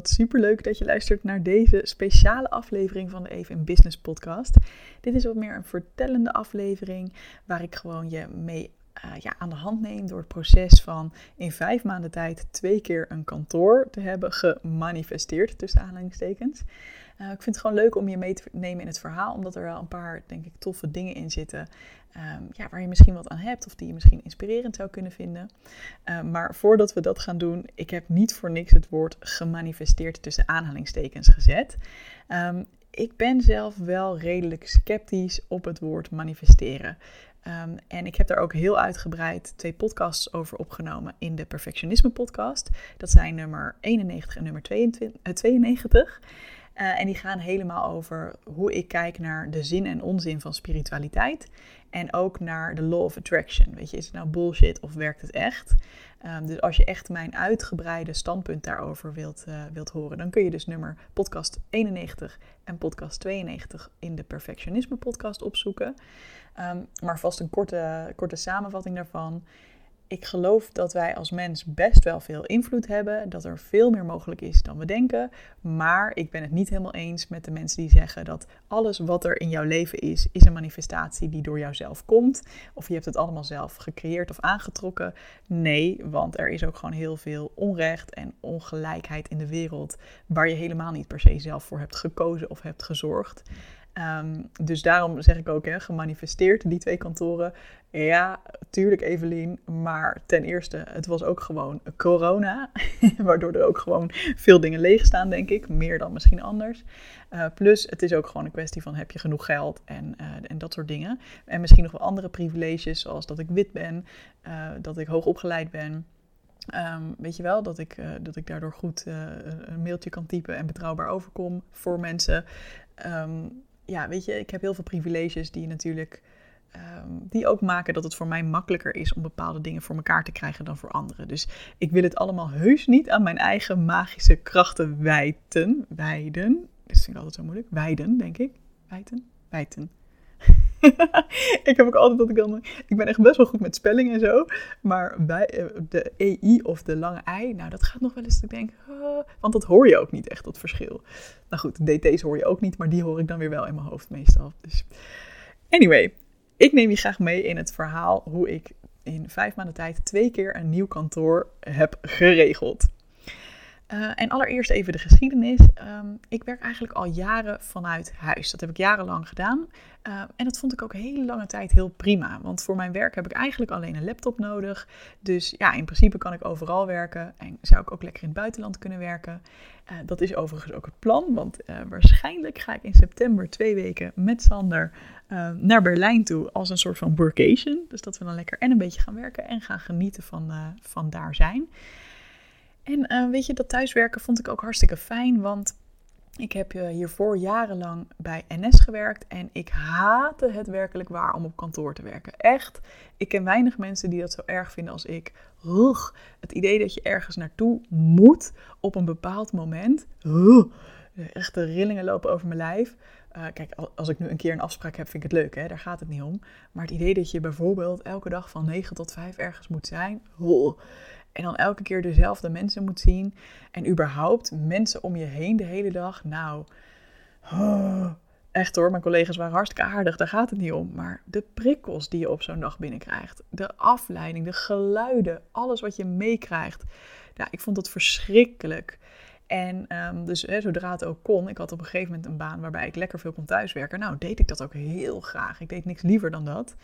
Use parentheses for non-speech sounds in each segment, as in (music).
Wat superleuk dat je luistert naar deze speciale aflevering van de Even in Business podcast. Dit is wat meer een vertellende aflevering waar ik gewoon je mee uh, ja, aan de hand neem door het proces van in vijf maanden tijd twee keer een kantoor te hebben gemanifesteerd, tussen aanhalingstekens. Uh, ik vind het gewoon leuk om je mee te nemen in het verhaal, omdat er wel een paar, denk ik, toffe dingen in zitten. Um, ja, waar je misschien wat aan hebt of die je misschien inspirerend zou kunnen vinden. Uh, maar voordat we dat gaan doen, ik heb niet voor niks het woord gemanifesteerd tussen aanhalingstekens gezet. Um, ik ben zelf wel redelijk sceptisch op het woord manifesteren. Um, en ik heb daar ook heel uitgebreid twee podcasts over opgenomen in de Perfectionisme podcast. Dat zijn nummer 91 en nummer 22, uh, 92. Uh, en die gaan helemaal over hoe ik kijk naar de zin en onzin van spiritualiteit. En ook naar de law of attraction. Weet je, is het nou bullshit of werkt het echt? Um, dus als je echt mijn uitgebreide standpunt daarover wilt, uh, wilt horen, dan kun je dus nummer podcast 91 en podcast 92 in de Perfectionisme podcast opzoeken. Um, maar vast een korte, korte samenvatting daarvan ik geloof dat wij als mens best wel veel invloed hebben, dat er veel meer mogelijk is dan we denken. Maar ik ben het niet helemaal eens met de mensen die zeggen dat alles wat er in jouw leven is, is een manifestatie die door jouzelf komt. Of je hebt het allemaal zelf gecreëerd of aangetrokken. Nee, want er is ook gewoon heel veel onrecht en ongelijkheid in de wereld waar je helemaal niet per se zelf voor hebt gekozen of hebt gezorgd. Um, dus daarom zeg ik ook, hè, gemanifesteerd, die twee kantoren. Ja, tuurlijk Evelien, maar ten eerste, het was ook gewoon corona, (laughs) waardoor er ook gewoon veel dingen leeg staan, denk ik, meer dan misschien anders. Uh, plus, het is ook gewoon een kwestie van heb je genoeg geld en, uh, en dat soort dingen. En misschien nog wel andere privileges, zoals dat ik wit ben, uh, dat ik hoog opgeleid ben. Um, weet je wel, dat ik, dat ik daardoor goed een mailtje kan typen en betrouwbaar overkom voor mensen. Um, ja, weet je, ik heb heel veel privileges die natuurlijk. Um, die ook maken dat het voor mij makkelijker is om bepaalde dingen voor elkaar te krijgen dan voor anderen. Dus ik wil het allemaal heus niet aan mijn eigen magische krachten wijten. Wijden. Dat vind ik altijd zo moeilijk. Wijden, denk ik. Wijten? Wijten. (laughs) ik heb ook altijd dat ik dan. Ik ben echt best wel goed met spelling en zo. Maar bij eh, de EI of de lange I, nou, dat gaat nog wel eens dat ik denk. Want dat hoor je ook niet echt, dat verschil. Nou goed, DT's hoor je ook niet, maar die hoor ik dan weer wel in mijn hoofd meestal. Dus. Anyway, ik neem je graag mee in het verhaal hoe ik in vijf maanden tijd twee keer een nieuw kantoor heb geregeld. Uh, en allereerst even de geschiedenis. Um, ik werk eigenlijk al jaren vanuit huis. Dat heb ik jarenlang gedaan. Uh, en dat vond ik ook hele lange tijd heel prima. Want voor mijn werk heb ik eigenlijk alleen een laptop nodig. Dus ja, in principe kan ik overal werken. En zou ik ook lekker in het buitenland kunnen werken. Uh, dat is overigens ook het plan. Want waarschijnlijk ga ik in september twee weken met Sander naar Berlijn toe. Als een soort van workation. Dus dat we dan lekker en een beetje gaan werken. En gaan genieten van, van daar zijn. En uh, weet je, dat thuiswerken vond ik ook hartstikke fijn, want ik heb uh, hiervoor jarenlang bij NS gewerkt en ik haatte het werkelijk waar om op kantoor te werken. Echt, ik ken weinig mensen die dat zo erg vinden als ik. Ugh, het idee dat je ergens naartoe moet op een bepaald moment. Ugh, echt de rillingen lopen over mijn lijf. Uh, kijk, als ik nu een keer een afspraak heb, vind ik het leuk, hè? daar gaat het niet om. Maar het idee dat je bijvoorbeeld elke dag van 9 tot 5 ergens moet zijn. En dan elke keer dezelfde mensen moet zien. En überhaupt mensen om je heen de hele dag. Nou, echt hoor, mijn collega's waren hartstikke aardig, daar gaat het niet om. Maar de prikkels die je op zo'n dag binnenkrijgt, de afleiding, de geluiden, alles wat je meekrijgt. Ja, ik vond het verschrikkelijk. En um, dus hè, zodra het ook kon, ik had op een gegeven moment een baan waarbij ik lekker veel kon thuiswerken. Nou, deed ik dat ook heel graag. Ik deed niks liever dan dat.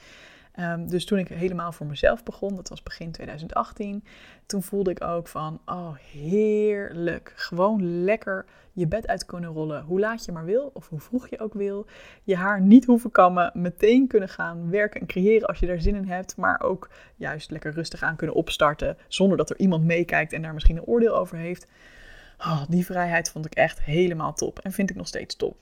Ehm, dus toen ik helemaal voor mezelf begon, dat was begin 2018, toen voelde ik ook van, oh heerlijk, gewoon lekker je bed uit kunnen rollen, hoe laat je maar wil of hoe vroeg je ook wil. Je haar niet hoeven kammen, meteen kunnen gaan werken en creëren als je daar zin in hebt, maar ook juist lekker rustig aan kunnen opstarten zonder dat er iemand meekijkt en daar misschien een oordeel over heeft. Oh, die vrijheid vond ik echt helemaal top en vind ik nog steeds top.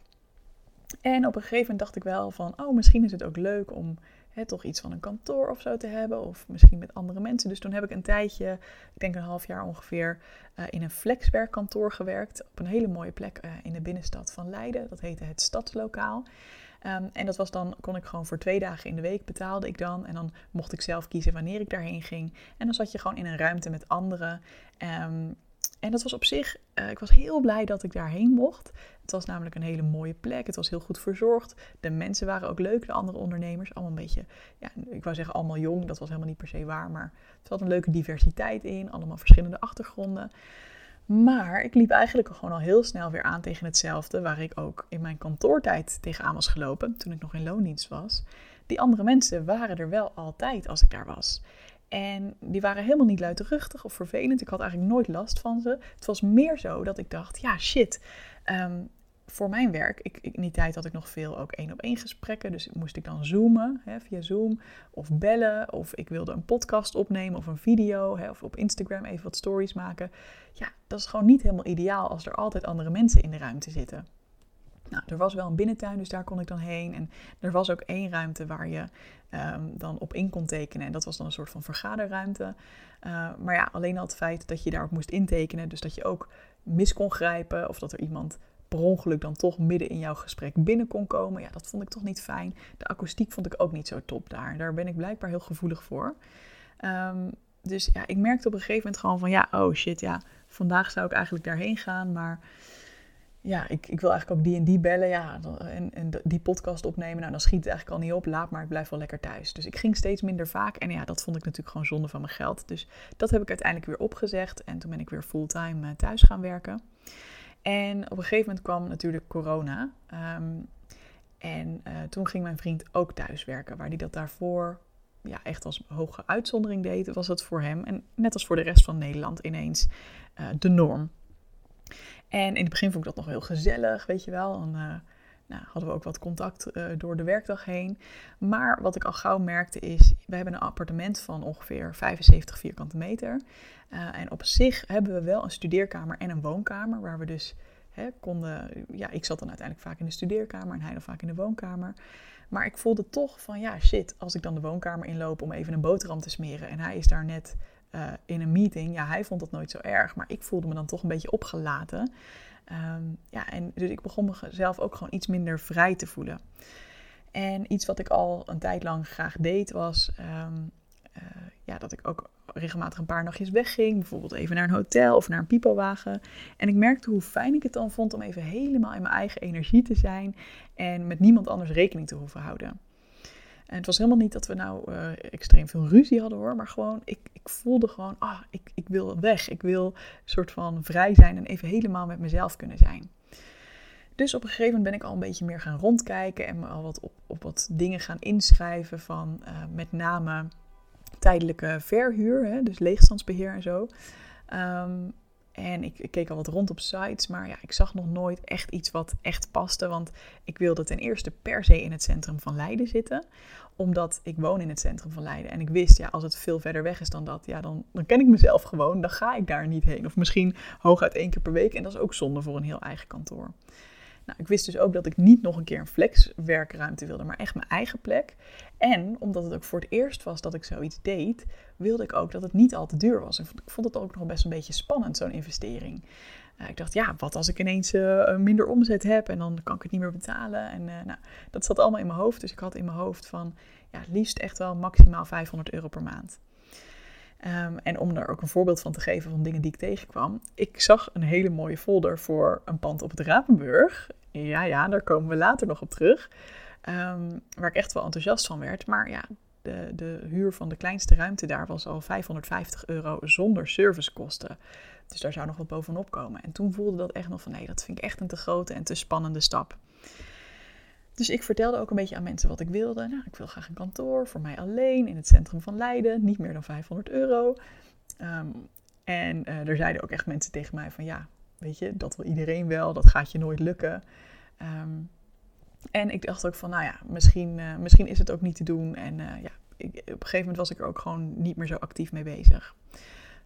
En op een gegeven moment dacht ik wel van, oh, misschien is het ook leuk om hè, toch iets van een kantoor of zo te hebben. Of misschien met andere mensen. Dus toen heb ik een tijdje, ik denk een half jaar ongeveer, uh, in een flexwerkkantoor gewerkt. Op een hele mooie plek uh, in de binnenstad van Leiden. Dat heette het Stadslokaal. Um, en dat was dan, kon ik gewoon voor twee dagen in de week betaalde ik dan. En dan mocht ik zelf kiezen wanneer ik daarheen ging. En dan zat je gewoon in een ruimte met anderen. Um, en dat was op zich, uh, ik was heel blij dat ik daarheen mocht. Het was namelijk een hele mooie plek. Het was heel goed verzorgd. De mensen waren ook leuk, de andere ondernemers. Allemaal een beetje, ja, ik wou zeggen allemaal jong. Dat was helemaal niet per se waar. Maar er zat een leuke diversiteit in. Allemaal verschillende achtergronden. Maar ik liep eigenlijk gewoon al heel snel weer aan tegen hetzelfde. Waar ik ook in mijn kantoortijd tegenaan was gelopen. Toen ik nog in loondienst was. Die andere mensen waren er wel altijd als ik daar was. En die waren helemaal niet luidruchtig of vervelend. Ik had eigenlijk nooit last van ze. Het was meer zo dat ik dacht, ja shit, ehm, voor mijn werk, ik, in die tijd had ik nog veel ook één op één gesprekken. Dus moest ik dan zoomen hè, via Zoom of bellen. Of ik wilde een podcast opnemen of een video. Hè, of op Instagram even wat stories maken. Ja, dat is gewoon niet helemaal ideaal als er altijd andere mensen in de ruimte zitten. Nou, er was wel een binnentuin, dus daar kon ik dan heen. En er was ook één ruimte waar je um, dan op in kon tekenen. En dat was dan een soort van vergaderruimte. Uh, maar ja, alleen al het feit dat je daarop moest intekenen, dus dat je ook mis kon grijpen of dat er iemand per ongeluk dan toch midden in jouw gesprek binnen kon komen. Ja, dat vond ik toch niet fijn. De akoestiek vond ik ook niet zo top daar. Daar ben ik blijkbaar heel gevoelig voor. Um, dus ja, ik merkte op een gegeven moment gewoon van ja, oh shit, ja, vandaag zou ik eigenlijk daarheen gaan, maar ja, ik, ik wil eigenlijk ook die en die bellen ja, en, en die podcast opnemen. Nou, dan schiet het eigenlijk al niet op. Laat maar, ik blijf wel lekker thuis. Dus ik ging steeds minder vaak. En ja, dat vond ik natuurlijk gewoon zonde van mijn geld. Dus dat heb ik uiteindelijk weer opgezegd. En toen ben ik weer fulltime uh, thuis gaan werken. En op een gegeven moment kwam natuurlijk corona. Um, en uh, toen ging mijn vriend ook thuis werken. Waar hij dat daarvoor ja, echt als hoge uitzondering deed, was dat voor hem. En net als voor de rest van Nederland ineens uh, de norm. En in het begin vond ik dat nog heel gezellig, weet je wel. Uh, nou, hadden we ook wat contact uh, door de werkdag heen. Maar wat ik al gauw merkte is, we hebben een appartement van ongeveer 75 vierkante meter. Uh, en op zich hebben we wel een studeerkamer en een woonkamer, waar we dus hè, konden... Ja, ik zat dan uiteindelijk vaak in de studeerkamer en hij dan vaak in de woonkamer. Maar ik voelde toch van, ja shit, als ik dan de woonkamer inloop om even een boterham te smeren... en hij is daar net uh, in een meeting. Ja, hij vond dat nooit zo erg, maar ik voelde me dan toch een beetje opgelaten. Um, ja, en dus ik begon mezelf ook gewoon iets minder vrij te voelen. En iets wat ik al een tijd lang graag deed was um, uh, ja, dat ik ook regelmatig een paar nachtjes wegging. Bijvoorbeeld even naar een hotel of naar een pipowagen. En ik merkte hoe fijn ik het dan vond om even helemaal in mijn eigen energie te zijn. En met niemand anders rekening te hoeven houden. En het was helemaal niet dat we nou uh, extreem veel ruzie hadden hoor. Maar gewoon, ik, ik voelde gewoon, ah, ik, ik wil weg. Ik wil een soort van vrij zijn en even helemaal met mezelf kunnen zijn. Dus op een gegeven moment ben ik al een beetje meer gaan rondkijken en me al wat op, op wat dingen gaan inschrijven van uh, met name tijdelijke verhuur, hè, dus leegstandsbeheer en zo. Um, en ik, ik, keek al wat rond op sites, maar ja, ik zag nog nooit echt iets wat echt paste. Want ik wilde ten eerste per se in het centrum van Leiden zitten. Omdat ik woon in het centrum van Leiden. En ik wist, ja, als het veel verder weg is dan dat, ja, dan, dan ken ik mezelf gewoon. Dan ga ik daar niet heen. Of misschien hooguit één keer per week. En dat is ook zonde voor een heel eigen kantoor. Nou, ik wist dus ook dat ik niet nog een keer een flexwerkruimte wilde, maar echt mijn eigen plek. En omdat het ook voor het eerst was dat ik zoiets deed, wilde ik ook dat het niet al te duur was. Ik vond het ook nog best een beetje spannend, zo'n investering. Uh, ik dacht, ja, wat als ik ineens uh, minder omzet heb en dan kan ik het niet meer betalen. En uh, nou, dat zat allemaal in mijn hoofd. Dus ik had in mijn hoofd van, ja, liefst echt wel maximaal 500 euro per maand. Um, en om daar ook een voorbeeld van te geven van dingen die ik tegenkwam. Ik zag een hele mooie folder voor een pand op het Rapenburg. Ja, ja, daar komen we later nog op terug. Um, waar ik echt wel enthousiast van werd. Maar ja, de, de huur van de kleinste ruimte daar was al 550 euro zonder servicekosten. Dus daar zou nog wat bovenop komen. En toen voelde dat echt nog van nee, dat vind ik echt een te grote en te spannende stap. Dus ik vertelde ook een beetje aan mensen wat ik wilde. Nou, ik wil graag een kantoor voor mij alleen in het centrum van Leiden, niet meer dan 500 euro. Ehm, en uh, er zeiden ook echt mensen tegen mij van ja, weet je, dat wil iedereen wel, dat gaat je nooit lukken. Ehm, en ik dacht ook van, nou ja, misschien, uh, misschien is het ook niet te doen. En uh, ja, ik, op een gegeven moment was ik er ook gewoon niet meer zo actief mee bezig.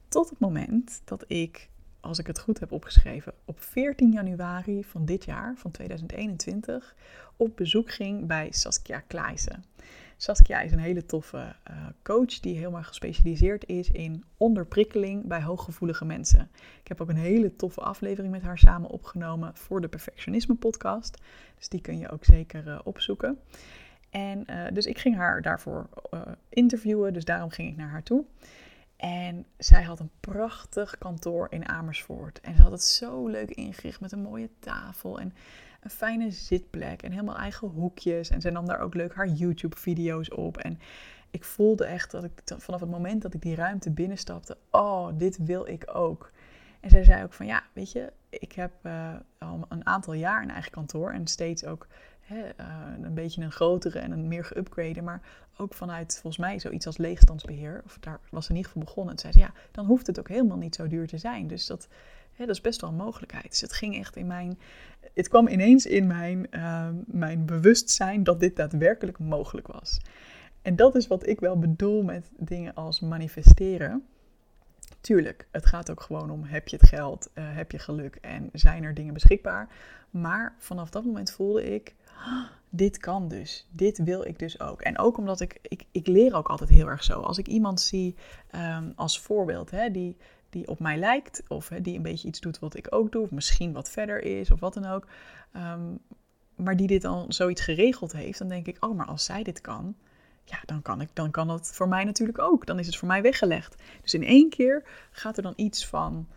Tot het moment dat ik, als ik het goed heb opgeschreven, op 14 januari van dit jaar, van 2021, op bezoek ging bij Saskia Kleijsen. Saskia is een hele toffe uh, coach die helemaal gespecialiseerd is in onderprikkeling bij hooggevoelige mensen. Ik heb ook een hele toffe aflevering met haar samen opgenomen voor de Perfectionisme podcast. Dus die kun je ook zeker uh, opzoeken. En uh, dus ik ging haar daarvoor interviewen, dus daarom ging ik naar haar toe. En zij had een prachtig kantoor in Amersfoort. En ze had het zo leuk ingericht met een mooie tafel en een fijne zitplek en helemaal eigen hoekjes. En zij nam daar ook leuk haar YouTube-video's op. En ik voelde echt dat ik vanaf het moment dat ik die ruimte binnenstapte, oh, dit wil ik ook. En zij zei ook van ja, weet je, ik heb uh, al een aantal jaar een eigen kantoor en steeds ook hè, uh, een beetje een grotere en een meer geüpgrade, maar ook vanuit volgens mij zoiets als leegstandsbeheer, of daar was in ieder geval begonnen. En zei ze ja, dan hoeft het ook helemaal niet zo duur te zijn. Dus dat, hè, dat is best wel een mogelijkheid. Dus het ging echt in mijn, het kwam ineens in mijn, uh, mijn bewustzijn dat dit daadwerkelijk mogelijk was. En dat is wat ik wel bedoel met dingen als manifesteren. Tuurlijk, het gaat ook gewoon om: heb je het geld, uh, heb je geluk en zijn er dingen beschikbaar. Maar vanaf dat moment voelde ik: dit kan dus, dit wil ik dus ook. En ook omdat ik, ik, ik leer ook altijd heel erg zo. Als ik iemand zie um, als voorbeeld, hè, die, die op mij lijkt, of hè, die een beetje iets doet wat ik ook doe, of misschien wat verder is, of wat dan ook. Um, maar die dit dan zoiets geregeld heeft, dan denk ik: oh, maar als zij dit kan ja, dan kan, ik, dan kan dat voor mij natuurlijk ook. Dan is het voor mij weggelegd. Dus in één keer gaat er dan iets van,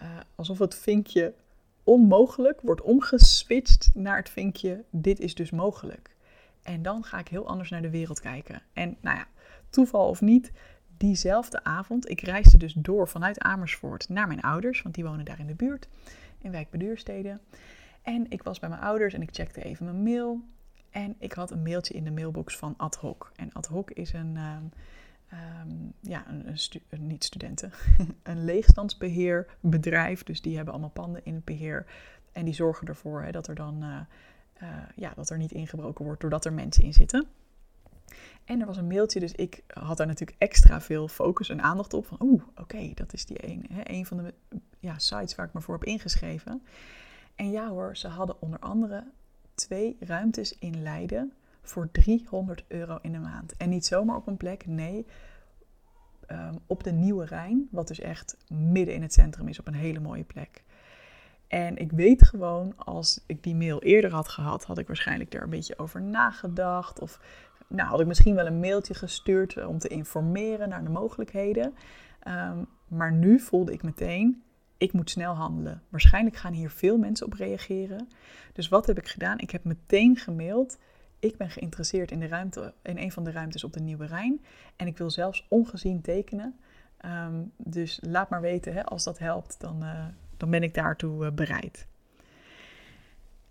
uh, alsof het vinkje onmogelijk wordt omgeswitcht naar het vinkje, dit is dus mogelijk. En dan ga ik heel anders naar de wereld kijken. En nou ja, toeval of niet, diezelfde avond, ik reisde dus door vanuit Amersfoort naar mijn ouders, want die wonen daar in de buurt, in wijk Beduurstede. En ik was bij mijn ouders en ik checkte even mijn mail. En ik had een mailtje in de mailbox van Ad Hoc. En Ad Hoc is een, um, um, ja, een, niet studenten, (laughs) een leegstandsbeheerbedrijf. Dus die hebben allemaal panden in het beheer. En die zorgen ervoor hè, dat er dan uh, uh, ja, dat er niet ingebroken wordt doordat er mensen in zitten. En er was een mailtje, dus ik had daar natuurlijk extra veel focus en aandacht op. Van oeh, oké, dat is die een, hè, een van de ja, sites waar ik me voor heb ingeschreven. En ja hoor, ze hadden onder andere twee ruimtes in Leiden voor 300 euro in de maand. En niet zomaar op een plek, nee, um, op de Nieuwe Rijn, wat dus echt midden in het centrum is, op een hele mooie plek. En ik weet gewoon, als ik die mail eerder had gehad, had ik waarschijnlijk er een beetje over nagedacht. Of nou, had ik misschien wel een mailtje gestuurd om te informeren naar de mogelijkheden. Um, maar nu voelde ik meteen, ik moet snel handelen. Waarschijnlijk gaan hier veel mensen op reageren. Dus wat heb ik gedaan? Ik heb meteen gemaild. Ik ben geïnteresseerd in, de ruimte, in een van de ruimtes op de Nieuwe Rijn. En ik wil zelfs ongezien tekenen. Um, dus laat maar weten, hè, als dat helpt, dan, uh, dan ben ik daartoe uh, bereid.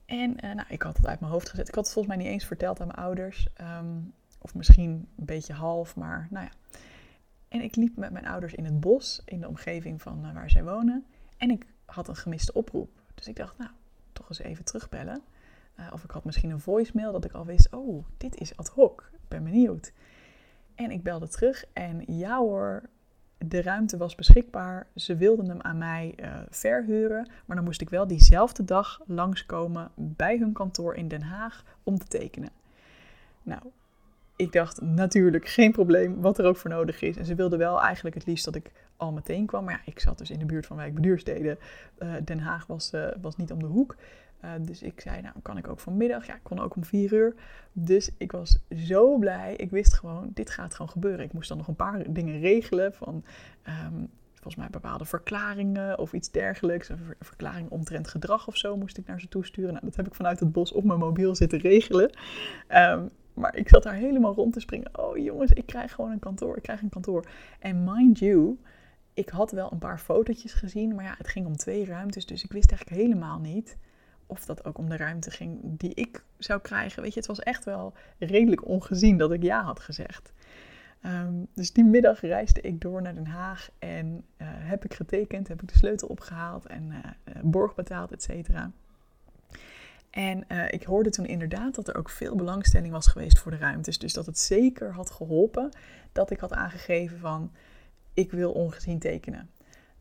En uh, nou, ik had het uit mijn hoofd gezet. Ik had het volgens mij niet eens verteld aan mijn ouders. Um, of misschien een beetje half, maar nou ja. En ik liep met mijn ouders in het bos, in de omgeving van waar zij wonen. En ik had een gemiste oproep. Dus ik dacht, nou, toch eens even terugbellen. Uh, of ik had misschien een voicemail dat ik al wist, oh, dit is ad hoc. Ik ben benieuwd. En ik belde terug en ja hoor, de ruimte was beschikbaar. Ze wilden hem aan mij uh, verhuren. Maar dan moest ik wel diezelfde dag langskomen bij hun kantoor in Den Haag om te tekenen. Nou, ik dacht natuurlijk geen probleem, wat er ook voor nodig is. En ze wilden wel eigenlijk het liefst dat ik al meteen kwam. Maar ja, ik zat dus in de buurt van Beduurstede. Uh, Den Haag was, was niet om de hoek. Uh, dus ik zei, nou kan ik ook vanmiddag? Ja, ik kon ook om vier uur. Dus ik was zo blij. Ik wist gewoon, dit gaat gewoon gebeuren. Ik moest dan nog een paar dingen regelen van... Um, volgens mij bepaalde verklaringen of iets dergelijks. Een verklaring omtrent gedrag of zo moest ik naar ze toesturen. Nou, dat heb ik vanuit het bos op mijn mobiel zitten regelen. Um, maar ik zat daar helemaal rond te springen. Oh jongens, ik krijg gewoon een kantoor. Ik krijg een kantoor. En mind you, ik had wel een paar fotootjes gezien, maar ja, het ging om twee ruimtes, dus ik wist eigenlijk helemaal niet of dat ook om de ruimte ging die ik zou krijgen. Weet je, het was echt wel redelijk ongezien dat ik ja had gezegd. Ehm, dus die middag reisde ik door naar Den Haag en uh, heb ik getekend, heb ik de sleutel opgehaald en uh, borg betaald, et cetera. En ik hoorde toen inderdaad dat er ook veel belangstelling was geweest voor de ruimtes. Dus dat het zeker had geholpen dat ik had aangegeven van ik wil ongezien tekenen.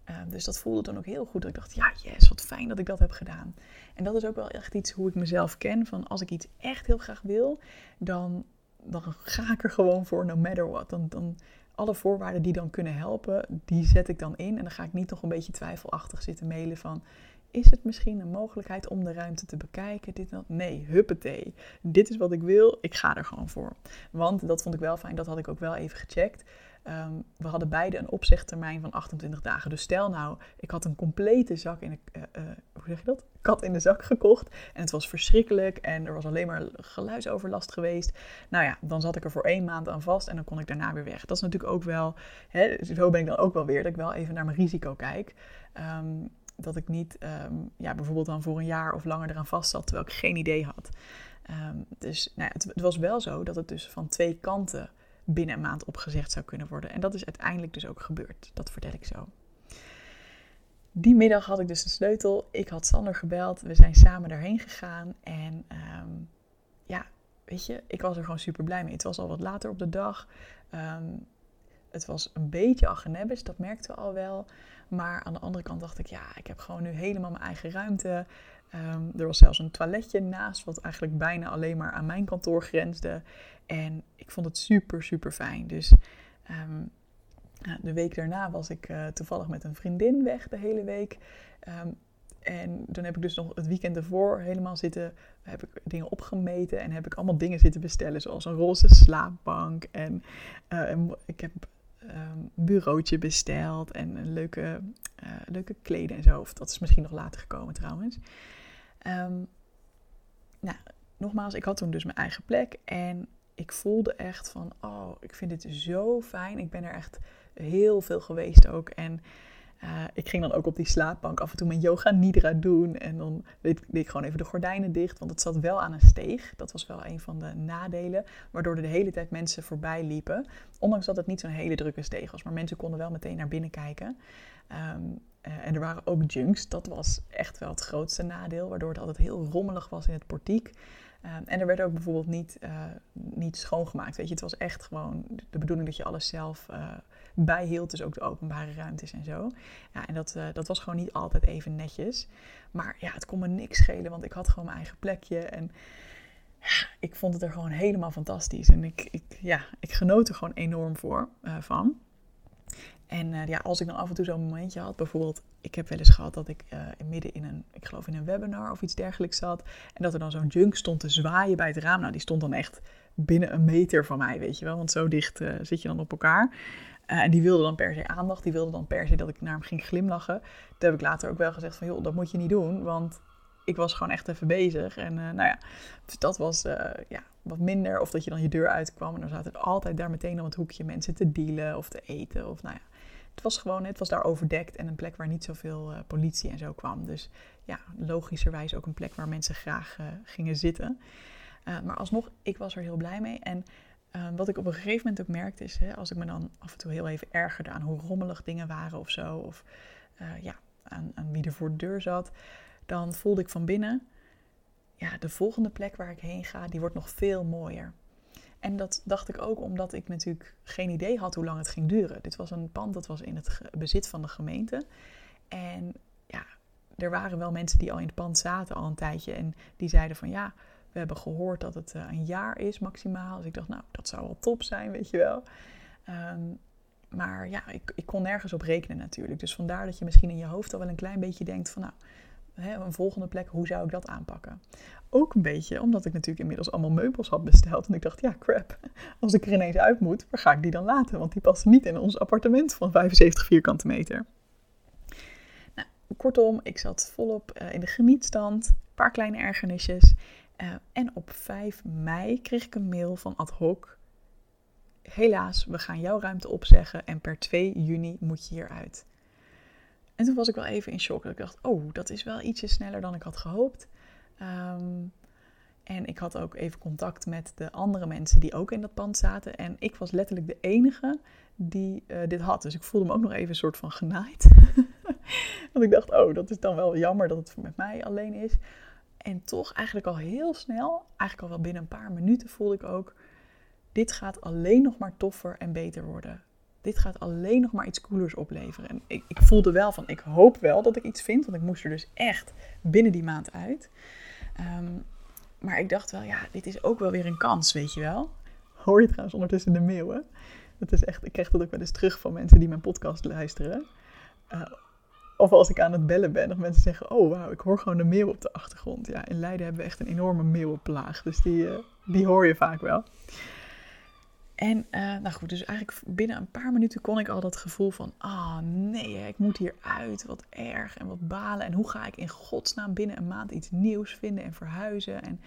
Ehm, dus dat voelde dan ook heel goed. Dat ik dacht, ja, yes, wat fijn dat ik dat heb gedaan. En dat is ook wel echt iets hoe ik mezelf ken. Van als ik iets echt heel graag wil, dan, dan ga ik er gewoon voor, no matter what. Dan, dan, alle voorwaarden die dan kunnen helpen, die zet ik dan in. En dan ga ik niet nog een beetje twijfelachtig zitten mailen van... Is het misschien een mogelijkheid om de ruimte te bekijken? Dit, dat? Nee, huppatee. Dit is wat ik wil, ik ga er gewoon voor. Want dat vond ik wel fijn, dat had ik ook wel even gecheckt. Ehm, we hadden beide een opzegtermijn van 28 dagen. Dus stel nou, ik had een complete zak in de, uh, uh, hoe zeg je dat? kat in de zak gekocht. En het was verschrikkelijk en er was alleen maar geluidsoverlast geweest. Nou ja, dan zat ik er voor één maand aan vast en dan kon ik daarna weer weg. Dat is natuurlijk ook wel, hè, zo ben ik dan ook wel weer, dat ik wel even naar mijn risico kijk. Ehm, dat ik niet ehm, ja, bijvoorbeeld dan voor een jaar of langer eraan vast zat, terwijl ik geen idee had. dus nou ja, het, het was wel zo dat het dus van twee kanten binnen een maand opgezegd zou kunnen worden. En dat is uiteindelijk dus ook gebeurd. Dat vertel ik zo. Die middag had ik dus de sleutel. Ik had Sander gebeld. We zijn samen daarheen gegaan. En ehm, ja, weet je, ik was er gewoon super blij mee. Het was al wat later op de dag. Ehm, het was een beetje agenebbes, dat merkten al wel. Maar aan de andere kant dacht ik, ja, ik heb gewoon nu helemaal mijn eigen ruimte. Ehm, er was zelfs een toiletje naast, wat eigenlijk bijna alleen maar aan mijn kantoor grensde. En ik vond het super, super fijn. Dus ehm, de week daarna was ik uh, toevallig met een vriendin weg de hele week. Um, en toen heb ik dus nog het weekend ervoor helemaal zitten, heb ik dingen opgemeten en heb ik allemaal dingen zitten bestellen, zoals een roze slaapbank en uh, ik heb um, bureautje besteld en een leuke, uh, leuke kleden en zo. Of dat is misschien nog later gekomen trouwens. Um, nou, nogmaals, ik had toen dus mijn eigen plek en ik voelde echt van, oh, ik vind dit zo fijn. Ik ben er echt heel veel geweest ook. En uh, ik ging dan ook op die slaapbank af en toe mijn yoga nidra doen. En dan deed, deed, ik gewoon even de gordijnen dicht, want het zat wel aan een steeg. Dat was wel een van de nadelen, waardoor er de hele tijd mensen voorbij liepen. Ondanks dat het niet zo'n hele drukke steeg was, maar mensen konden wel meteen naar binnen kijken. Um, uh, en er waren ook junks, dat was echt wel het grootste nadeel, waardoor het altijd heel rommelig was in het portiek. Um, en er werd ook bijvoorbeeld niet, uh, niet schoongemaakt. Weet je, het was echt gewoon de bedoeling dat je alles zelf bijhield. Dus ook de openbare ruimtes en zo. Ja, en dat, dat was gewoon niet altijd even netjes. Maar ja, het kon me niks schelen, want ik had gewoon mijn eigen plekje. En ik vond het er gewoon helemaal fantastisch. En ik, ik, ja, ik genoot er gewoon enorm voor, van. En uh, ja, als ik dan af en toe zo'n momentje had, bijvoorbeeld, ik heb wel eens gehad dat ik uh, midden in een, ik geloof in een webinar of iets dergelijks zat. En dat er dan zo'n junk stond te zwaaien bij het raam. Nou, die stond dan echt binnen een meter van mij, weet je wel. Want zo dicht uh, zit je dan op elkaar. en die wilde dan per se aandacht. Die wilde dan per se dat ik naar hem ging glimlachen. Toen heb ik later ook wel gezegd van, joh, dat moet je niet doen. Want ik was gewoon echt even bezig. En nou ja, dus dat was ja, wat minder. Of dat je dan je deur uitkwam en dan zaten er altijd daar meteen om het hoekje mensen te dealen of te eten. Of nou ja, het was gewoon, het was daar overdekt en een plek waar niet zoveel uh, politie en zo kwam. Dus ja, logischerwijs ook een plek waar mensen graag uh, gingen zitten. Uh, maar alsnog, ik was er heel blij mee. En wat ik op een gegeven moment ook merkte is, hè, als ik me dan af en toe heel even ergerde aan hoe rommelig dingen waren of zo, of ja, aan, aan wie er voor de deur zat, dan voelde ik van binnen, ja, de volgende plek waar ik heen ga, die wordt nog veel mooier. En dat dacht ik ook omdat ik natuurlijk geen idee had hoe lang het ging duren. Dit was een pand dat was in het bezit van de gemeente. En ja, er waren wel mensen die al in het pand zaten al een tijdje. En die zeiden van ja, we hebben gehoord dat het eh, een jaar is maximaal. Dus ik dacht, nou, dat zou wel top zijn, weet je wel. Um, maar ja, ik, ik kon nergens op rekenen natuurlijk. Dus vandaar dat je misschien in je hoofd al wel een klein beetje denkt van nou, hè, een volgende plek, hoe zou ik dat aanpakken? Ook een beetje omdat ik natuurlijk inmiddels allemaal meubels had besteld. En ik dacht, ja, crap, (laughs) als ik er ineens uit moet, waar ga ik die dan laten? Want die passen niet in ons appartement van 75 vierkante meter. Nou, kortom, ik zat volop uh, in de genietstand, een paar kleine ergernisjes. Uh, en op 5 mei kreeg ik een mail van ad hoc. Helaas, we gaan jouw ruimte opzeggen en per 2 juni moet je hieruit. En toen was ik wel even in shock. Ik dacht, oh, dat is wel ietsje sneller dan ik had gehoopt. Ehm, en ik had ook even contact met de andere mensen die ook in dat pand zaten. En ik was letterlijk de enige die uh, dit had. Dus ik voelde me ook nog even een soort van genaaid. (laughs) Want ik dacht, oh, dat is dan wel jammer dat het met mij alleen is. En toch eigenlijk al heel snel, eigenlijk al wel binnen een paar minuten voelde ik ook, dit gaat alleen nog maar toffer en beter worden. Dit gaat alleen nog maar iets coolers opleveren. En ik, ik voelde wel van, ik hoop wel dat ik iets vind, want ik moest er dus echt binnen die maand uit. Ehm, maar ik dacht wel, ja, dit is ook wel weer een kans, weet je wel. Hoor je trouwens ondertussen de mail, Dat is echt, ik krijg dat ook wel eens terug van mensen die mijn podcast luisteren. Uh, of als ik aan het bellen ben, of mensen zeggen: Oh wauw, ik hoor gewoon een meeuw op de achtergrond. Ja, in Leiden hebben we echt een enorme meeuwenplaag. Dus die, uh, die hoor je vaak wel. En uh, nou goed, dus eigenlijk binnen een paar minuten kon ik al dat gevoel van: Ah oh, nee, ik moet hier uit. Wat erg en wat balen. En hoe ga ik in godsnaam binnen een maand iets nieuws vinden en verhuizen? En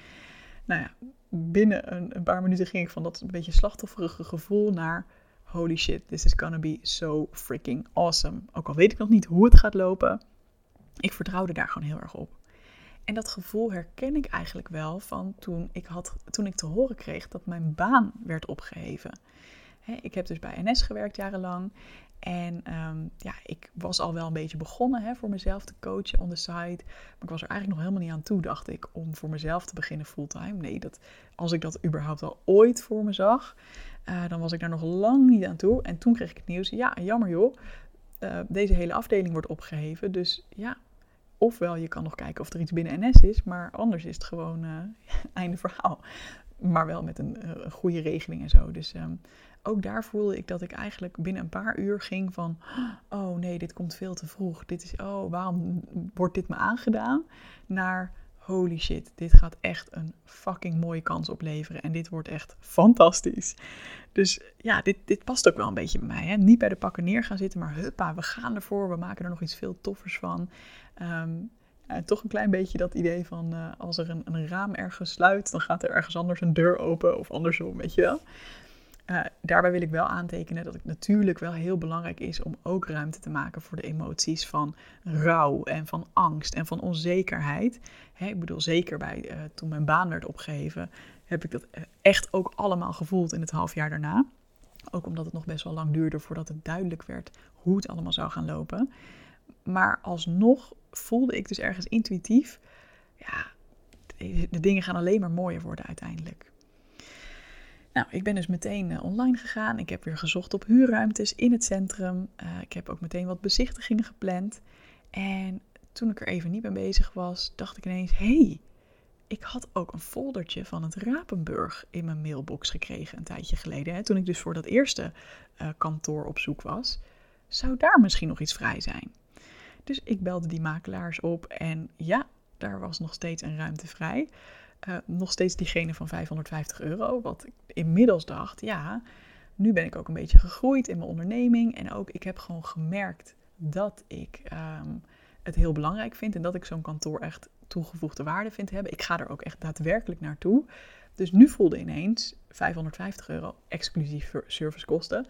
nou ja, binnen een, een paar minuten ging ik van dat een beetje slachtofferige gevoel naar holy shit, this is gonna be so freaking awesome. Ook al weet ik nog niet hoe het gaat lopen, ik vertrouwde daar gewoon heel erg op. En dat gevoel herken ik eigenlijk wel van toen ik, had, toen ik te horen kreeg dat mijn baan werd opgeheven. ik heb dus bij NS gewerkt jarenlang. En ehm, ja, ik was al wel een beetje begonnen voor mezelf te coachen on the side. Maar ik was er eigenlijk nog helemaal niet aan toe, dacht ik, om voor mezelf te beginnen fulltime. Nee, dat, als ik dat überhaupt al ooit voor me zag, uh, dan was ik daar nog lang niet aan toe. En toen kreeg ik het nieuws, ja, jammer joh, uh, deze hele afdeling wordt opgeheven. Dus ja, ofwel je kan nog kijken of er iets binnen NS is, maar anders is het gewoon uh, (laughs) einde verhaal. Maar wel met een, een goede regeling en zo. Dus um, ook daar voelde ik dat ik eigenlijk binnen een paar uur ging van, (gasps) oh nee, dit komt veel te vroeg. Dit is, oh, waarom wordt dit me aangedaan? Naar, holy shit, dit gaat echt een fucking mooie kans opleveren. En dit wordt echt fantastisch. Dus ja, dit, dit past ook wel een beetje bij mij. Hè? Niet bij de pakken neer gaan zitten, maar huppa, we gaan ervoor. We maken er nog iets veel toffers van. Um, toch een klein beetje dat idee van uh, als er een, een, raam ergens sluit, dan gaat er ergens anders een deur open of andersom, weet je wel. Uh, daarbij wil ik wel aantekenen dat het natuurlijk wel heel belangrijk is om ook ruimte te maken voor de emoties van rouw en van angst en van onzekerheid. Hè, ik bedoel, zeker bij uh, toen mijn baan werd opgegeven, heb ik dat eh, echt ook allemaal gevoeld in het half jaar daarna. Ook omdat het nog best wel lang duurde voordat het duidelijk werd hoe het allemaal zou gaan lopen. Maar alsnog voelde ik dus ergens intuïtief, ja, de dingen gaan alleen maar mooier worden uiteindelijk. Nou, ik ben dus meteen uh, online gegaan. Ik heb weer gezocht op huurruimtes in het centrum. Uh, ik heb ook meteen wat bezichtigingen gepland. En toen ik er even niet mee bezig was, dacht ik ineens: hey, ik had ook een foldertje van het Rapenburg in mijn mailbox gekregen een tijdje geleden. Hè, toen ik dus voor dat eerste uh, kantoor op zoek was. Zou daar misschien nog iets vrij zijn? Dus ik belde die makelaars op en ja, daar was nog steeds een ruimte vrij. Uh, nog steeds diegene van 550 euro. Wat ik inmiddels dacht, ja, nu ben ik ook een beetje gegroeid in mijn onderneming. En ook ik heb gewoon gemerkt dat ik um, het heel belangrijk vind. En dat ik zo'n kantoor echt toegevoegde waarde vind hebben. Ik ga er ook echt daadwerkelijk naartoe. Dus nu voelde ineens 550 euro exclusief servicekosten.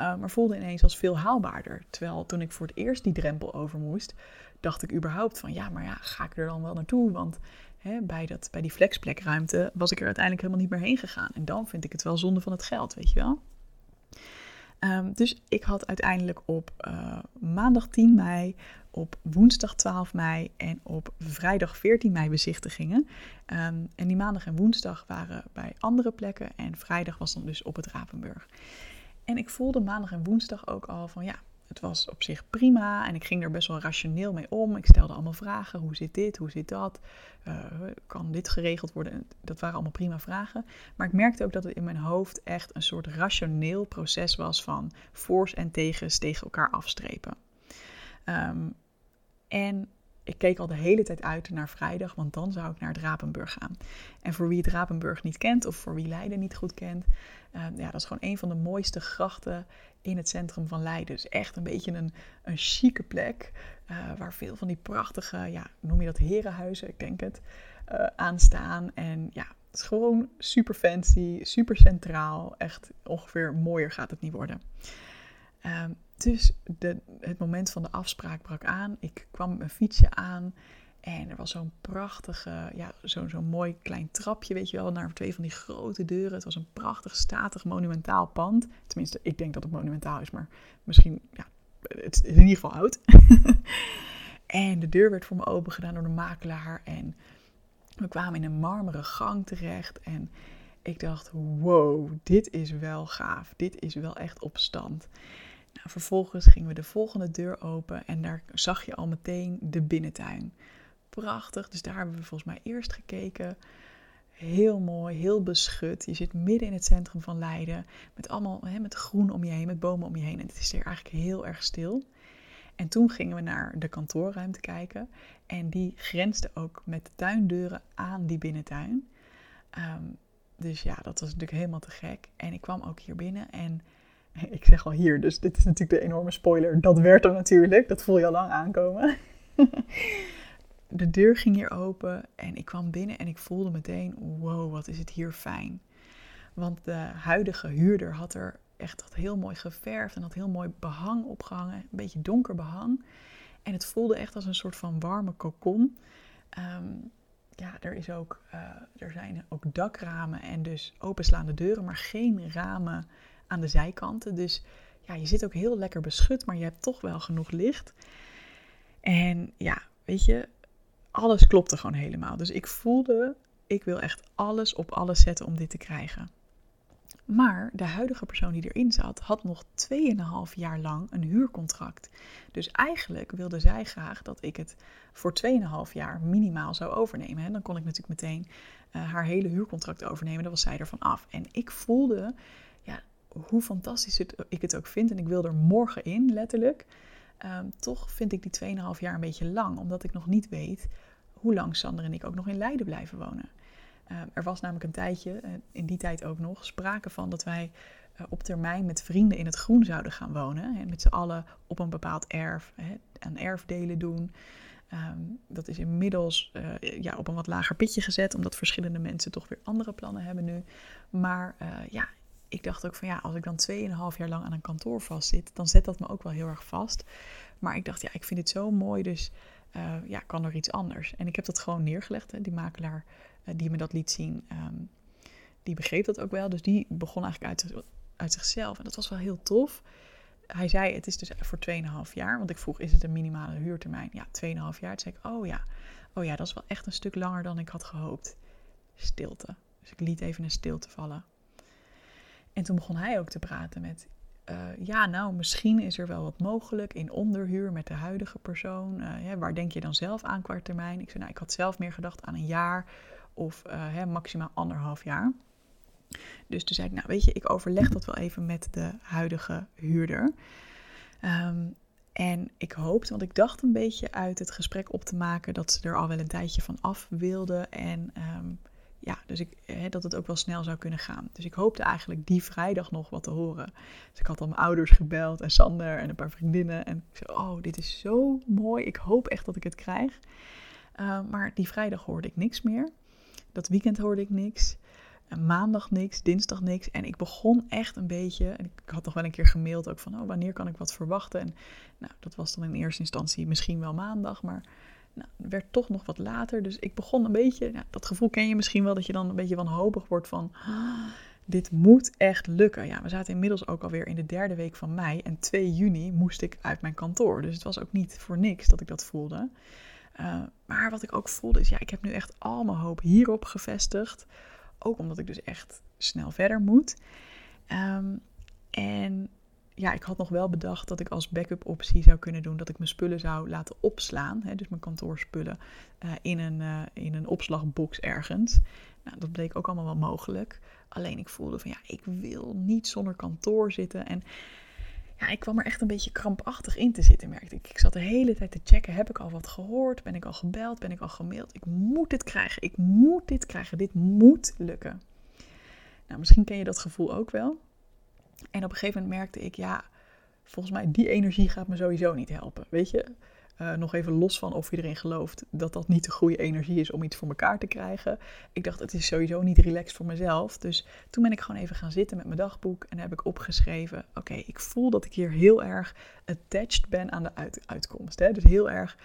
Uh, maar voelde ineens als veel haalbaarder. Terwijl toen ik voor het eerst die drempel over moest, dacht ik überhaupt van ja, maar ja, ga ik er dan wel naartoe? Want hè, bij, dat, bij die flexplekruimte was ik er uiteindelijk helemaal niet meer heen gegaan. En dan vind ik het wel zonde van het geld, weet je wel. Um, dus ik had uiteindelijk op uh, maandag 10 mei, op woensdag 12 mei en op vrijdag 14 mei bezichtigingen. Um, en die maandag en woensdag waren bij andere plekken en vrijdag was dan dus op het Rapenburg. En ik voelde maandag en woensdag ook al van ja, het was op zich prima en ik ging er best wel rationeel mee om. Ik stelde allemaal vragen. Hoe zit dit? Hoe zit dat? Uh, kan dit geregeld worden? Dat waren allemaal prima vragen. Maar ik merkte ook dat het in mijn hoofd echt een soort rationeel proces was van voor's en tegens tegen elkaar afstrepen. Um, en ik keek al de hele tijd uit naar vrijdag, want dan zou ik naar het gaan. En voor wie het niet kent of voor wie Leiden niet goed kent, uh, ja, dat is gewoon een van de mooiste grachten in het centrum van Leiden. Dus echt een beetje een, een chique plek uh, waar veel van die prachtige, ja, noem je dat herenhuizen, ik denk het, uh, aan staan. En ja, het is gewoon super fancy, super centraal. Echt ongeveer mooier gaat het niet worden. Um, dus het moment van de afspraak brak aan. Ik kwam mijn fietsje aan En er was zo'n prachtige, ja, zo'n zo'n mooi klein trapje, weet je wel, naar twee van die grote deuren. Het was een prachtig, statig, monumentaal pand. Tenminste, ik denk dat het monumentaal is, maar misschien, ja, het is in ieder geval oud. (laughs) en de deur werd voor me open gedaan door de makelaar. En we kwamen in een marmeren gang terecht. En ik dacht, wow, dit is wel gaaf. Dit is wel echt op stand. Nou, vervolgens gingen we de volgende deur open en daar zag je al meteen de binnentuin. Prachtig, dus daar hebben we volgens mij eerst gekeken. Heel mooi, heel beschut. Je zit midden in het centrum van Leiden. Met allemaal hè, met groen om je heen, met bomen om je heen. En het is hier eigenlijk heel erg stil. En toen gingen we naar de kantoorruimte kijken. En die grensde ook met de tuindeuren aan die binnentuin. Ehm, dus ja, dat was natuurlijk helemaal te gek. En ik kwam ook hier binnen en (laughs) ik zeg al hier, dus dit is natuurlijk de enorme spoiler. Dat werd er natuurlijk, dat voel je al lang aankomen. (laughs) de deur ging hier open en ik kwam binnen en ik voelde meteen, wow, wat is het hier fijn. Want de huidige huurder had er echt heel mooi geverfd en had heel mooi behang opgehangen. Een beetje donker behang. En het voelde echt als een soort van warme kokon. Ehm, ja, er, is ook, uh, er zijn ook dakramen en dus openslaande deuren, maar geen ramen aan de zijkanten. Dus ja, je zit ook heel lekker beschut, maar je hebt toch wel genoeg licht. En ja, weet je, alles klopte gewoon helemaal. Dus ik voelde, ik wil echt alles op alles zetten om dit te krijgen. Maar de huidige persoon die erin zat, had nog 2,5 jaar lang een huurcontract. Dus eigenlijk wilde zij graag dat ik het voor 2,5 jaar minimaal zou overnemen. En dan kon ik natuurlijk meteen uh, haar hele huurcontract overnemen. Dan was zij ervan af. En ik voelde, hoe fantastisch ik het ook vind. En ik wil er morgen in, letterlijk. Um, toch vind ik die 2,5 jaar een beetje lang. Omdat ik nog niet weet hoe lang Sander en ik ook nog in Leiden blijven wonen. Ehm, er was namelijk een tijdje, uh, in die tijd ook nog, sprake van dat wij uh, op termijn met vrienden in het groen zouden gaan wonen. Hè, met z'n allen op een bepaald erf, hè, aan erfdelen doen. Um, dat is inmiddels uh, ja, op een wat lager pitje gezet, omdat verschillende mensen toch weer andere plannen hebben nu. Maar ja, ik dacht ook van ja, als ik dan 2,5 jaar lang aan een kantoor vastzit, dan zet dat me ook wel heel erg vast. Maar ik dacht, ja, ik vind het zo mooi, dus uh, ja, kan er iets anders. En ik heb dat gewoon neergelegd. Hè. Die makelaar uh, die me dat liet zien, um, die begreep dat ook wel. Dus die begon eigenlijk uit, uit zichzelf. En dat was wel heel tof. Hij zei, het is dus voor 2,5 jaar. Want ik vroeg, is het een minimale huurtermijn? Ja, 2,5 jaar. Toen zei ik, oh ja, oh ja, dat is wel echt een stuk langer dan ik had gehoopt. Stilte. Dus ik liet even een stilte vallen. En toen begon hij ook te praten met, uh, ja, nou, misschien is er wel wat mogelijk in onderhuur met de huidige persoon. Ja, waar denk je dan zelf aan qua termijn? Ik zei, nou, ik had zelf meer gedacht aan een jaar of uh, hè, maximaal anderhalf jaar. Dus toen zei ik, nou, weet je, ik overleg dat wel even met de huidige huurder. Um, en ik hoopte, want ik dacht een beetje uit het gesprek op te maken dat ze er al wel een tijdje van af wilde. En um, ja, dus ik, hè, dat het ook wel snel zou kunnen gaan. Dus ik hoopte eigenlijk die vrijdag nog wat te horen. Dus ik had al mijn ouders gebeld en Sander en een paar vriendinnen. En ik zei, oh, dit is zo mooi. Ik hoop echt dat ik het krijg. Uh, maar die vrijdag hoorde ik niks meer. Dat weekend hoorde ik niks. Maandag niks, dinsdag niks. En ik begon echt een beetje. Ik had toch wel een keer gemaild ook van, oh, wanneer kan ik wat verwachten? En nou, dat was dan in eerste instantie misschien wel maandag, maar nou, het werd toch nog wat later. Dus ik begon een beetje, dat gevoel ken je misschien wel, dat je dan een beetje wanhopig wordt van, ah, dit moet echt lukken. Ja, we zaten inmiddels ook alweer in de derde week van mei en 2 juni moest ik uit mijn kantoor. Dus het was ook niet voor niks dat ik dat voelde. Uh, maar wat ik ook voelde is, ja, ik heb nu echt al mijn hoop hierop gevestigd. Ook omdat ik dus echt snel verder moet. Um, en ja, ik had nog wel bedacht dat ik als backup optie zou kunnen doen dat ik mijn spullen zou laten opslaan. Hè, dus mijn kantoorspullen uh, in, een, uh, in een opslagbox ergens. Nou, dat bleek ook allemaal wel mogelijk. Alleen ik voelde van ja, ik wil niet zonder kantoor zitten. En ja, ik kwam er echt een beetje krampachtig in te zitten, merkte ik. Ik zat de hele tijd te checken. Heb ik al wat gehoord? Ben ik al gebeld? Ben ik al gemaild? Ik moet dit krijgen. Ik moet dit krijgen. Dit moet lukken. Nou, misschien ken je dat gevoel ook wel. En op een gegeven moment merkte ik, ja, volgens mij die energie gaat me sowieso niet helpen. Weet je, uh, nog even los van of je erin gelooft dat dat niet de goede energie is om iets voor elkaar te krijgen. Ik dacht, het is sowieso niet relaxed voor mezelf. Dus toen ben ik gewoon even gaan zitten met mijn dagboek en heb ik opgeschreven: Oké, ik voel dat ik hier heel erg attached ben aan de uit uitkomst. Hè? Dus heel erg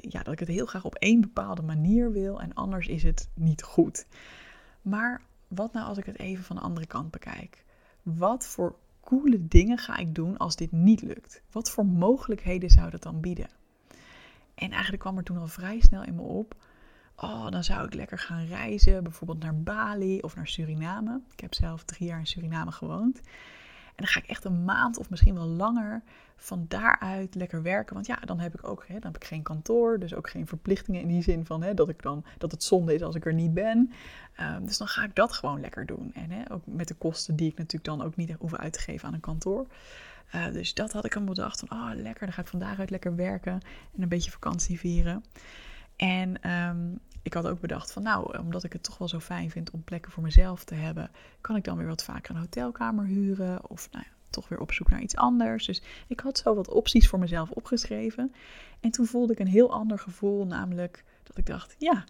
ja, dat ik het heel graag op één bepaalde manier wil en anders is het niet goed. Maar wat nou als ik het even van de andere kant bekijk? Wat voor coole dingen ga ik doen als dit niet lukt? Wat voor mogelijkheden zou dat dan bieden? En eigenlijk kwam er toen al vrij snel in me op. Oh, dan zou ik lekker gaan reizen, bijvoorbeeld naar Bali of naar Suriname. Ik heb zelf drie jaar in Suriname gewoond. En dan ga ik echt een maand of misschien wel langer van daaruit lekker werken. Want ja, dan heb ik ook hè, dan heb ik geen kantoor, dus ook geen verplichtingen in die zin van hè, dat, ik dan, dat het zonde is als ik er niet ben. Ehm, dus dan ga ik dat gewoon lekker doen. En hè, ook met de kosten die ik natuurlijk dan ook niet hoef uit te geven aan een kantoor. Uh, dus dat had ik aan bedacht van, oh lekker, dan ga ik van daaruit lekker werken en een beetje vakantie vieren. En ehm, ik had ook bedacht van nou, omdat ik het toch wel zo fijn vind om plekken voor mezelf te hebben, kan ik dan weer wat vaker een hotelkamer huren of nou ja, toch weer op zoek naar iets anders. Dus ik had zo wat opties voor mezelf opgeschreven. En toen voelde ik een heel ander gevoel, namelijk dat ik dacht, ja,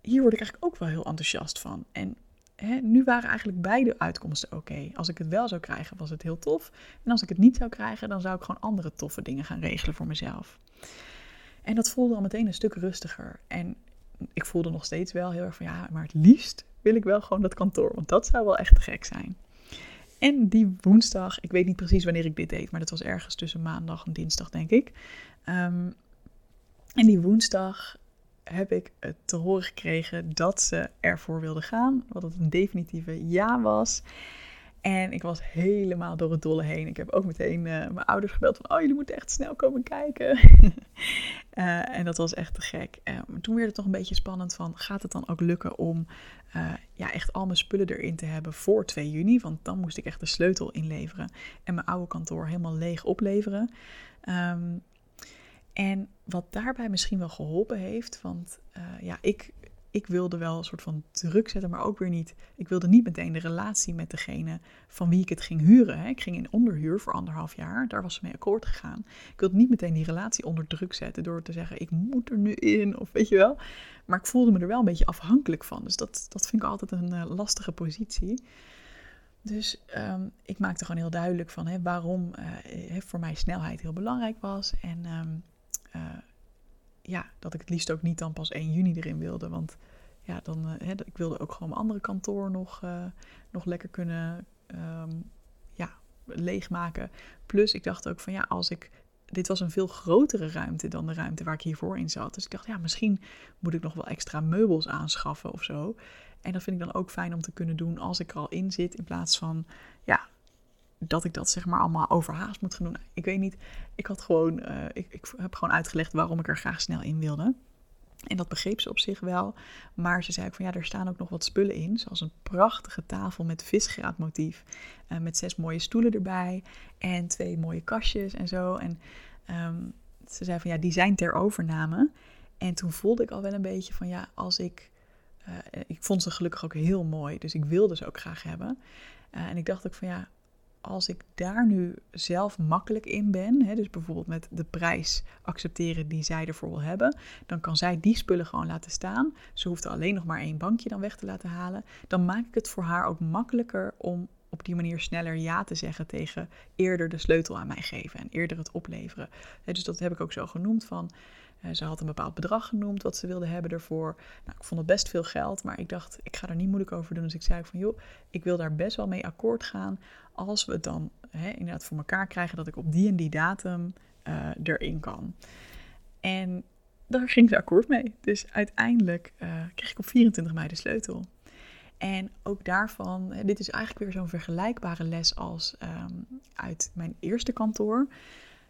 hier word ik eigenlijk ook wel heel enthousiast van. En hè, nu waren eigenlijk beide uitkomsten oké. Als ik het wel zou krijgen, was het heel tof. En als ik het niet zou krijgen, dan zou ik gewoon andere toffe dingen gaan regelen voor mezelf. En dat voelde al meteen een stuk rustiger. En ik voelde nog steeds wel heel erg van ja, maar het liefst wil ik wel gewoon dat kantoor. Want dat zou wel echt te gek zijn. En die woensdag, ik weet niet precies wanneer ik dit deed, maar dat was ergens tussen maandag en dinsdag, denk ik. Ehm, en die woensdag heb ik te horen gekregen dat ze ervoor wilden gaan. Wat het een definitieve ja was. En ik was helemaal door het dolle heen. Ik heb ook meteen uh, mijn ouders gebeld van... oh, jullie moeten echt snel komen kijken. uh, (laughs) en dat was echt te gek. Uh, toen werd het toch een beetje spannend van... gaat het dan ook lukken om ja, echt al mijn spullen erin te hebben voor 2 juni? Want dan moest ik echt de sleutel inleveren. En mijn oude kantoor helemaal leeg opleveren. Um, en wat daarbij misschien wel geholpen heeft... want ja, ik ik wilde wel een soort van druk zetten, maar ook weer niet. Ik wilde niet meteen de relatie met degene van wie ik het ging huren. Ik ging in onderhuur voor anderhalf jaar, daar was ze mee akkoord gegaan. Ik wilde niet meteen die relatie onder druk zetten door te zeggen: ik moet er nu in, of weet je wel. Maar ik voelde me er wel een beetje afhankelijk van. Dus dat, dat vind ik altijd een uh, lastige positie. Dus um, ik maakte gewoon heel duidelijk van hè, waarom uh, voor mij snelheid heel belangrijk was. En uh, ja, dat ik het liefst ook niet dan pas 1 juni erin wilde. Want ja, dan, uh, ik wilde ook gewoon mijn andere kantoor nog, uh, nog lekker kunnen um, ja, leegmaken. Plus ik dacht ook van ja, als ik. Dit was een veel grotere ruimte dan de ruimte waar ik hiervoor in zat. Dus ik dacht, ja, misschien moet ik nog wel extra meubels aanschaffen of zo. En dat vind ik dan ook fijn om te kunnen doen als ik er al in zit. In plaats van, ja, dat ik dat zeg maar allemaal overhaast moet gaan doen. Ik weet niet. Ik had gewoon, uh, ik, ik heb gewoon uitgelegd waarom ik er graag snel in wilde. En dat begreep ze op zich wel. Maar ze zei ook van ja, er staan ook nog wat spullen in. Zoals een prachtige tafel met visgraatmotief. Uh, met zes mooie stoelen erbij. En twee mooie kastjes en zo. En um, ze zei van ja, die zijn ter overname. En toen voelde ik al wel een beetje van ja, als ik. Uh, ik vond ze gelukkig ook heel mooi. Dus ik wilde ze ook graag hebben. En ik dacht ook van ja, als ik daar nu zelf makkelijk in ben, hè, dus bijvoorbeeld met de prijs accepteren die zij ervoor wil hebben, dan kan zij die spullen gewoon laten staan. Ze hoeft alleen nog maar één bankje dan weg te laten halen. Dan maak ik het voor haar ook makkelijker om op die manier sneller ja te zeggen tegen eerder de sleutel aan mij geven en eerder het opleveren. dus dat heb ik ook zo genoemd van ze had een bepaald bedrag genoemd wat ze wilde hebben ervoor. Nou, ik vond het best veel geld, maar ik dacht, ik ga er niet moeilijk over doen. Dus ik zei van, joh, ik wil daar best wel mee akkoord gaan als we het dan hè, inderdaad voor elkaar krijgen dat ik op die en die datum uh, erin kan. En daar ging ze akkoord mee. Dus uiteindelijk uh, kreeg ik op 24 mei de sleutel. En ook daarvan, dit is eigenlijk weer zo'n vergelijkbare les als um, uit mijn eerste kantoor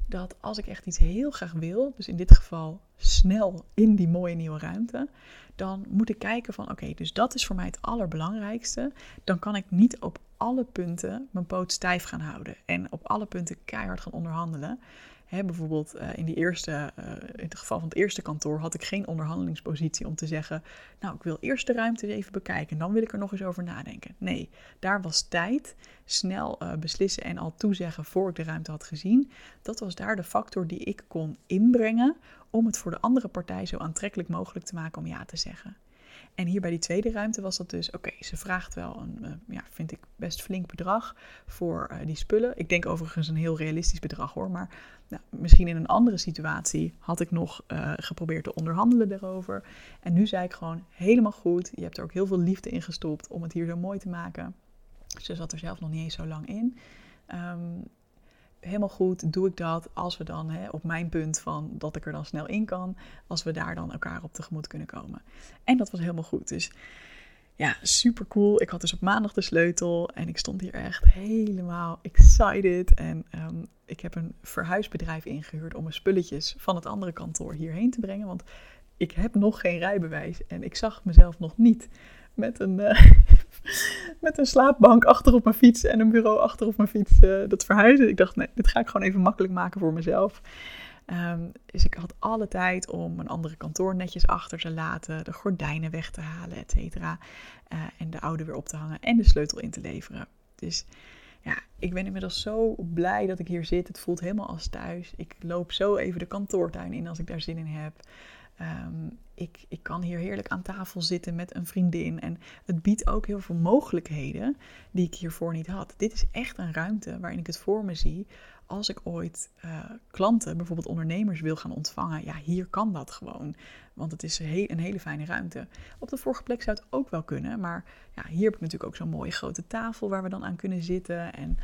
dat als ik echt iets heel graag wil, dus in dit geval snel in die mooie nieuwe ruimte, dan moet ik kijken van oké, dus dat is voor mij het allerbelangrijkste. Dan kan ik niet op alle punten mijn poot stijf gaan houden en op alle punten keihard gaan onderhandelen bijvoorbeeld uh, in, die eerste, uh, in het geval van het eerste kantoor had ik geen onderhandelingspositie om te zeggen, nou ik wil eerst de ruimte even bekijken en dan wil ik er nog eens over nadenken. Nee, daar was tijd, snel uh, beslissen en al toezeggen voor ik de ruimte had gezien. Dat was daar de factor die ik kon inbrengen om het voor de andere partij zo aantrekkelijk mogelijk te maken om ja te zeggen. En hier bij die tweede ruimte was dat dus, oké, ze vraagt wel een, uh, ja, vind ik best flink bedrag voor uh, die spullen. Ik denk overigens een heel realistisch bedrag hoor, maar nou, misschien in een andere situatie had ik nog uh, geprobeerd te onderhandelen daarover. En nu zei ik gewoon helemaal goed, je hebt er ook heel veel liefde in gestopt om het hier zo mooi te maken. Ze zat er zelf nog niet eens zo lang in. Um, helemaal goed, doe ik dat als we dan hè, op mijn punt van dat ik er dan snel in kan, als we daar dan elkaar op tegemoet kunnen komen. En dat was helemaal goed. Dus ja, super cool. Ik had dus op maandag de sleutel en ik stond hier echt helemaal excited. En um, ik heb een verhuisbedrijf ingehuurd om mijn spulletjes van het andere kantoor hierheen te brengen. Want ik heb nog geen rijbewijs en ik zag mezelf nog niet met een, uh, (laughs) met een slaapbank achter op mijn fiets en een bureau achter op mijn fiets uh, dat verhuizen. Ik dacht, nee, dit ga ik gewoon even makkelijk maken voor mezelf. Um, dus ik had alle tijd om een andere kantoor netjes achter te laten, de gordijnen weg te halen, et cetera. Uh, en de oude weer op te hangen en de sleutel in te leveren. Dus ja, ik ben inmiddels zo blij dat ik hier zit. Het voelt helemaal als thuis. Ik loop zo even de kantoortuin in als ik daar zin in heb. Um, ik, ik kan hier heerlijk aan tafel zitten met een vriendin. En het biedt ook heel veel mogelijkheden die ik hiervoor niet had. Dit is echt een ruimte waarin ik het voor me zie. Als ik ooit uh, klanten, bijvoorbeeld ondernemers, wil gaan ontvangen. Ja, hier kan dat gewoon. Want het is een hele fijne ruimte. Op de vorige plek zou het ook wel kunnen. Maar ja, hier heb ik natuurlijk ook zo'n mooie grote tafel waar we dan aan kunnen zitten. En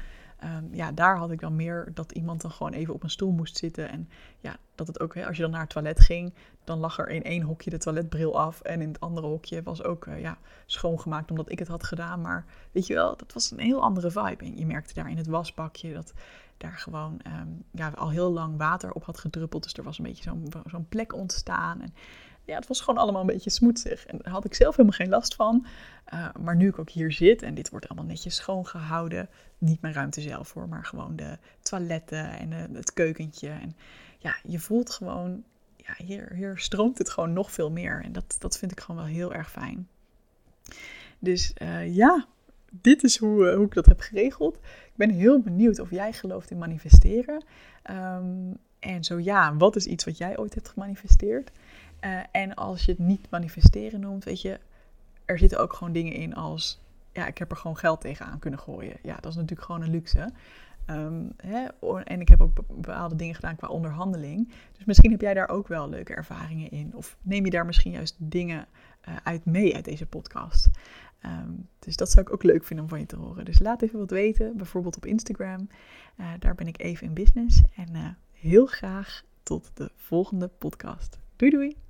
Um, ja, daar had ik dan meer dat iemand dan gewoon even op een stoel moest zitten. En ja, dat het ook, als je dan naar het toilet ging, dan lag er in één hokje de toiletbril af. En in het andere hokje was ook uh, ja, schoongemaakt omdat ik het had gedaan. Maar weet je wel, dat was een heel andere vibe. En je merkte daar in het wasbakje dat daar gewoon um, ja, al heel lang water op had gedruppeld. Dus er was een beetje zo'n zo'n plek ontstaan. En ja, het was gewoon allemaal een beetje smoetsig. En daar had ik zelf helemaal geen last van. Uh, maar nu ik ook hier zit en dit wordt allemaal netjes schoongehouden. Niet mijn ruimte zelf hoor, maar gewoon de toiletten en uh, het keukentje. En ja, je voelt gewoon, ja, hier, hier stroomt het gewoon nog veel meer. En dat, dat vind ik gewoon wel heel erg fijn. Dus uh, ja, dit is hoe, hoe ik dat heb geregeld. Ik ben heel benieuwd of jij gelooft in manifesteren. Um, en zo ja, wat is iets wat jij ooit hebt gemanifesteerd? Uh, en als je het niet manifesteren noemt, weet je, er zitten ook gewoon dingen in als, ja, ik heb er gewoon geld tegenaan kunnen gooien. Ja, dat is natuurlijk gewoon een luxe. Um, hè? En ik heb ook bepaalde dingen gedaan qua onderhandeling. Dus misschien heb jij daar ook wel leuke ervaringen in. Of neem je daar misschien juist dingen uh, uit mee uit deze podcast. Um, dus dat zou ik ook leuk vinden om van je te horen. Dus laat even wat weten, bijvoorbeeld op Instagram. Uh, daar ben ik even in business. En heel graag tot de volgende podcast. Doei doei!